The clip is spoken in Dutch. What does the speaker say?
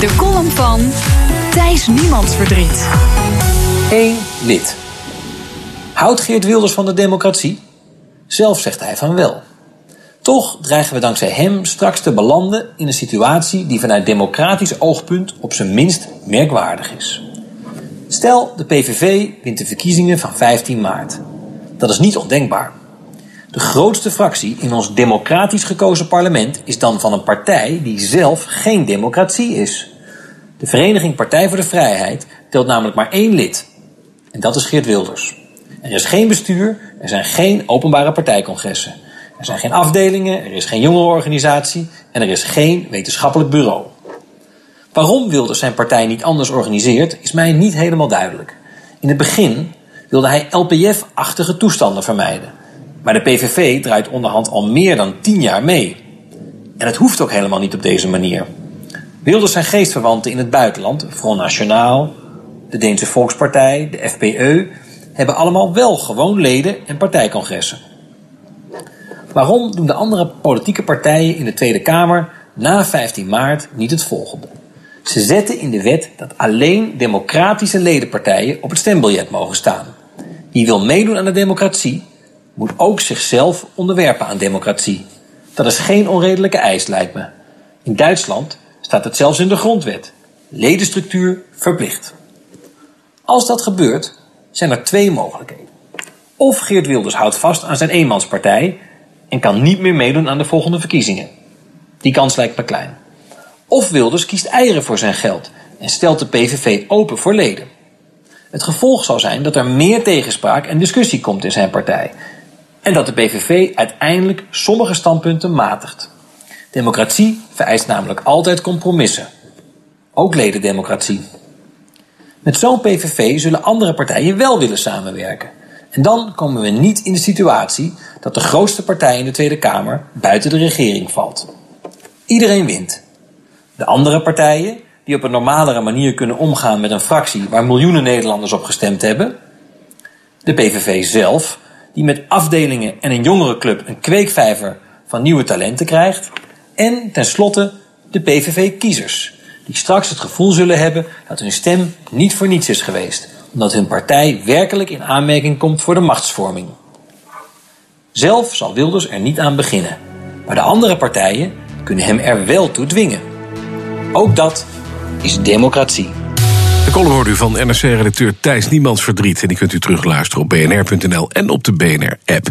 De column van Thijs Niemands Verdriet. Eén lid. Houdt Geert Wilders van de democratie? Zelf zegt hij van wel. Toch dreigen we dankzij hem straks te belanden in een situatie die vanuit democratisch oogpunt op zijn minst merkwaardig is. Stel, de PVV wint de verkiezingen van 15 maart. Dat is niet ondenkbaar. De grootste fractie in ons democratisch gekozen parlement is dan van een partij die zelf geen democratie is. De Vereniging Partij voor de Vrijheid telt namelijk maar één lid. En dat is Geert Wilders. Er is geen bestuur, er zijn geen openbare partijcongressen. Er zijn geen afdelingen, er is geen jongerenorganisatie en er is geen wetenschappelijk bureau. Waarom Wilders zijn partij niet anders organiseert, is mij niet helemaal duidelijk. In het begin wilde hij LPF-achtige toestanden vermijden. Maar de PVV draait onderhand al meer dan tien jaar mee. En het hoeft ook helemaal niet op deze manier. Wilders zijn geestverwanten in het buitenland, Front Nationaal, de Deense Volkspartij, de FPE, hebben allemaal wel gewoon leden en partijcongressen. Waarom doen de andere politieke partijen in de Tweede Kamer na 15 maart niet het volgende? Ze zetten in de wet dat alleen democratische ledenpartijen op het stembiljet mogen staan. Wie wil meedoen aan de democratie, moet ook zichzelf onderwerpen aan democratie. Dat is geen onredelijke eis, lijkt me. In Duitsland staat het zelfs in de grondwet. Ledenstructuur verplicht. Als dat gebeurt, zijn er twee mogelijkheden. Of Geert Wilders houdt vast aan zijn eenmanspartij en kan niet meer meedoen aan de volgende verkiezingen. Die kans lijkt me klein. Of Wilders kiest eieren voor zijn geld en stelt de PVV open voor leden. Het gevolg zal zijn dat er meer tegenspraak en discussie komt in zijn partij. En dat de PVV uiteindelijk sommige standpunten matigt. Democratie vereist namelijk altijd compromissen. Ook ledendemocratie. Met zo'n PVV zullen andere partijen wel willen samenwerken. En dan komen we niet in de situatie dat de grootste partij in de Tweede Kamer buiten de regering valt. Iedereen wint. De andere partijen, die op een normalere manier kunnen omgaan met een fractie waar miljoenen Nederlanders op gestemd hebben. De PVV zelf, die met afdelingen en een jongerenclub een kweekvijver van nieuwe talenten krijgt. En tenslotte de PVV-kiezers, die straks het gevoel zullen hebben dat hun stem niet voor niets is geweest, omdat hun partij werkelijk in aanmerking komt voor de machtsvorming. Zelf zal Wilders er niet aan beginnen, maar de andere partijen kunnen hem er wel toe dwingen. Ook dat is democratie. De column hoort u van NRC-redacteur Thijs Niemands Verdriet. En die kunt u terugluisteren op bnr.nl en op de BNR-app.